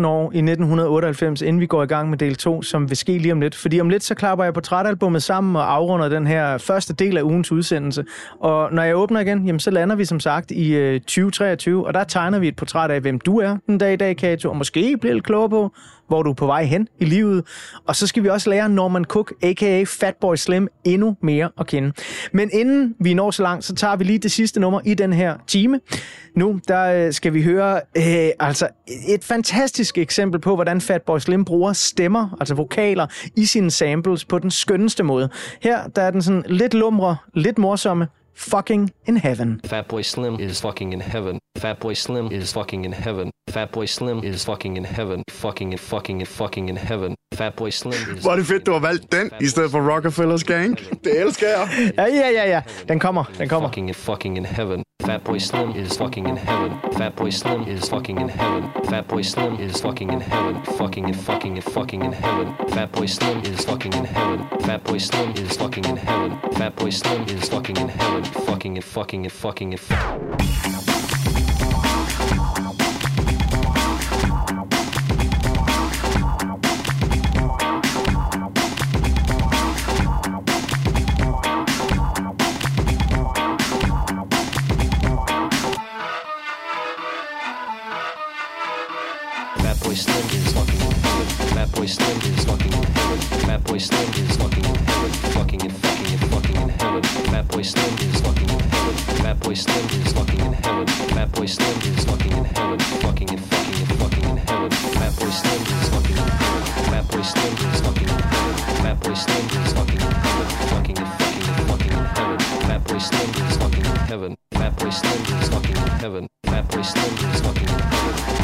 år i 1998, inden vi går i gang med del 2, som vil ske lige om lidt. Fordi om lidt, så klapper jeg portrætalbummet sammen og afrunder den her første del af ugens udsendelse. Og når jeg åbner igen, jamen, så lander vi som sagt i 2023, og der tegner vi et portræt af, hvem du er den dag i dag, Kato, og måske bliver lidt klogere på, hvor du er på vej hen i livet. Og så skal vi også lære Norman Cook, a.k.a. Fatboy Slim, endnu mere at kende. Men inden vi når så langt, så tager vi lige det sidste nummer i den her time. Nu der øh, skal vi høre øh, altså et fantastisk eksempel på, hvordan Fatboy Slim bruger stemmer, altså vokaler, i sine samples på den skønneste måde. Her der er den sådan lidt lumre, lidt morsomme, fucking in heaven. Fatboy Slim is fucking in heaven. Fatboy Slim is fucking in heaven. Fatboy Slim is fucking in heaven. Fucking and fucking and fucking in heaven. Fatboy Slim is. Hvor er det fedt, du har valgt den, i stedet for Rockefellers Gang. Det elsker jeg. Ja, ja, ja, ja. Den kommer, den kommer. Fucking and fucking in heaven. Fatboy Slim is fucking in heaven. Fatboy Slim is fucking in heaven. Fatboy Slim is fucking in heaven. Fucking and fucking and fucking in heaven. Fatboy Slim is fucking in heaven. Fatboy Slim is fucking in heaven. Fatboy Slim is fucking in heaven. Fucking and fucking and fucking and. Fatboy Slim is fucking in heaven. Fatboy Slim is fucking in heaven. Fatboy Slim is fucking in heaven. Fucking and fucking and fucking in heaven. Fatboy Slim is fucking in heaven. Fatboy Slim is fucking in heaven. Fatboy Slim is fucking in heaven. Fucking and fucking and fucking in heaven. Fatboy Slim is fucking in heaven. Slim is fucking in heaven. Fat Boy Slim is fucking in heaven. Fucking and fucking and fucking in heaven. Fat Boy Slim is fucking in heaven. Fat Boy Slim is fucking in heaven. Fat Boy Slim is fucking in heaven.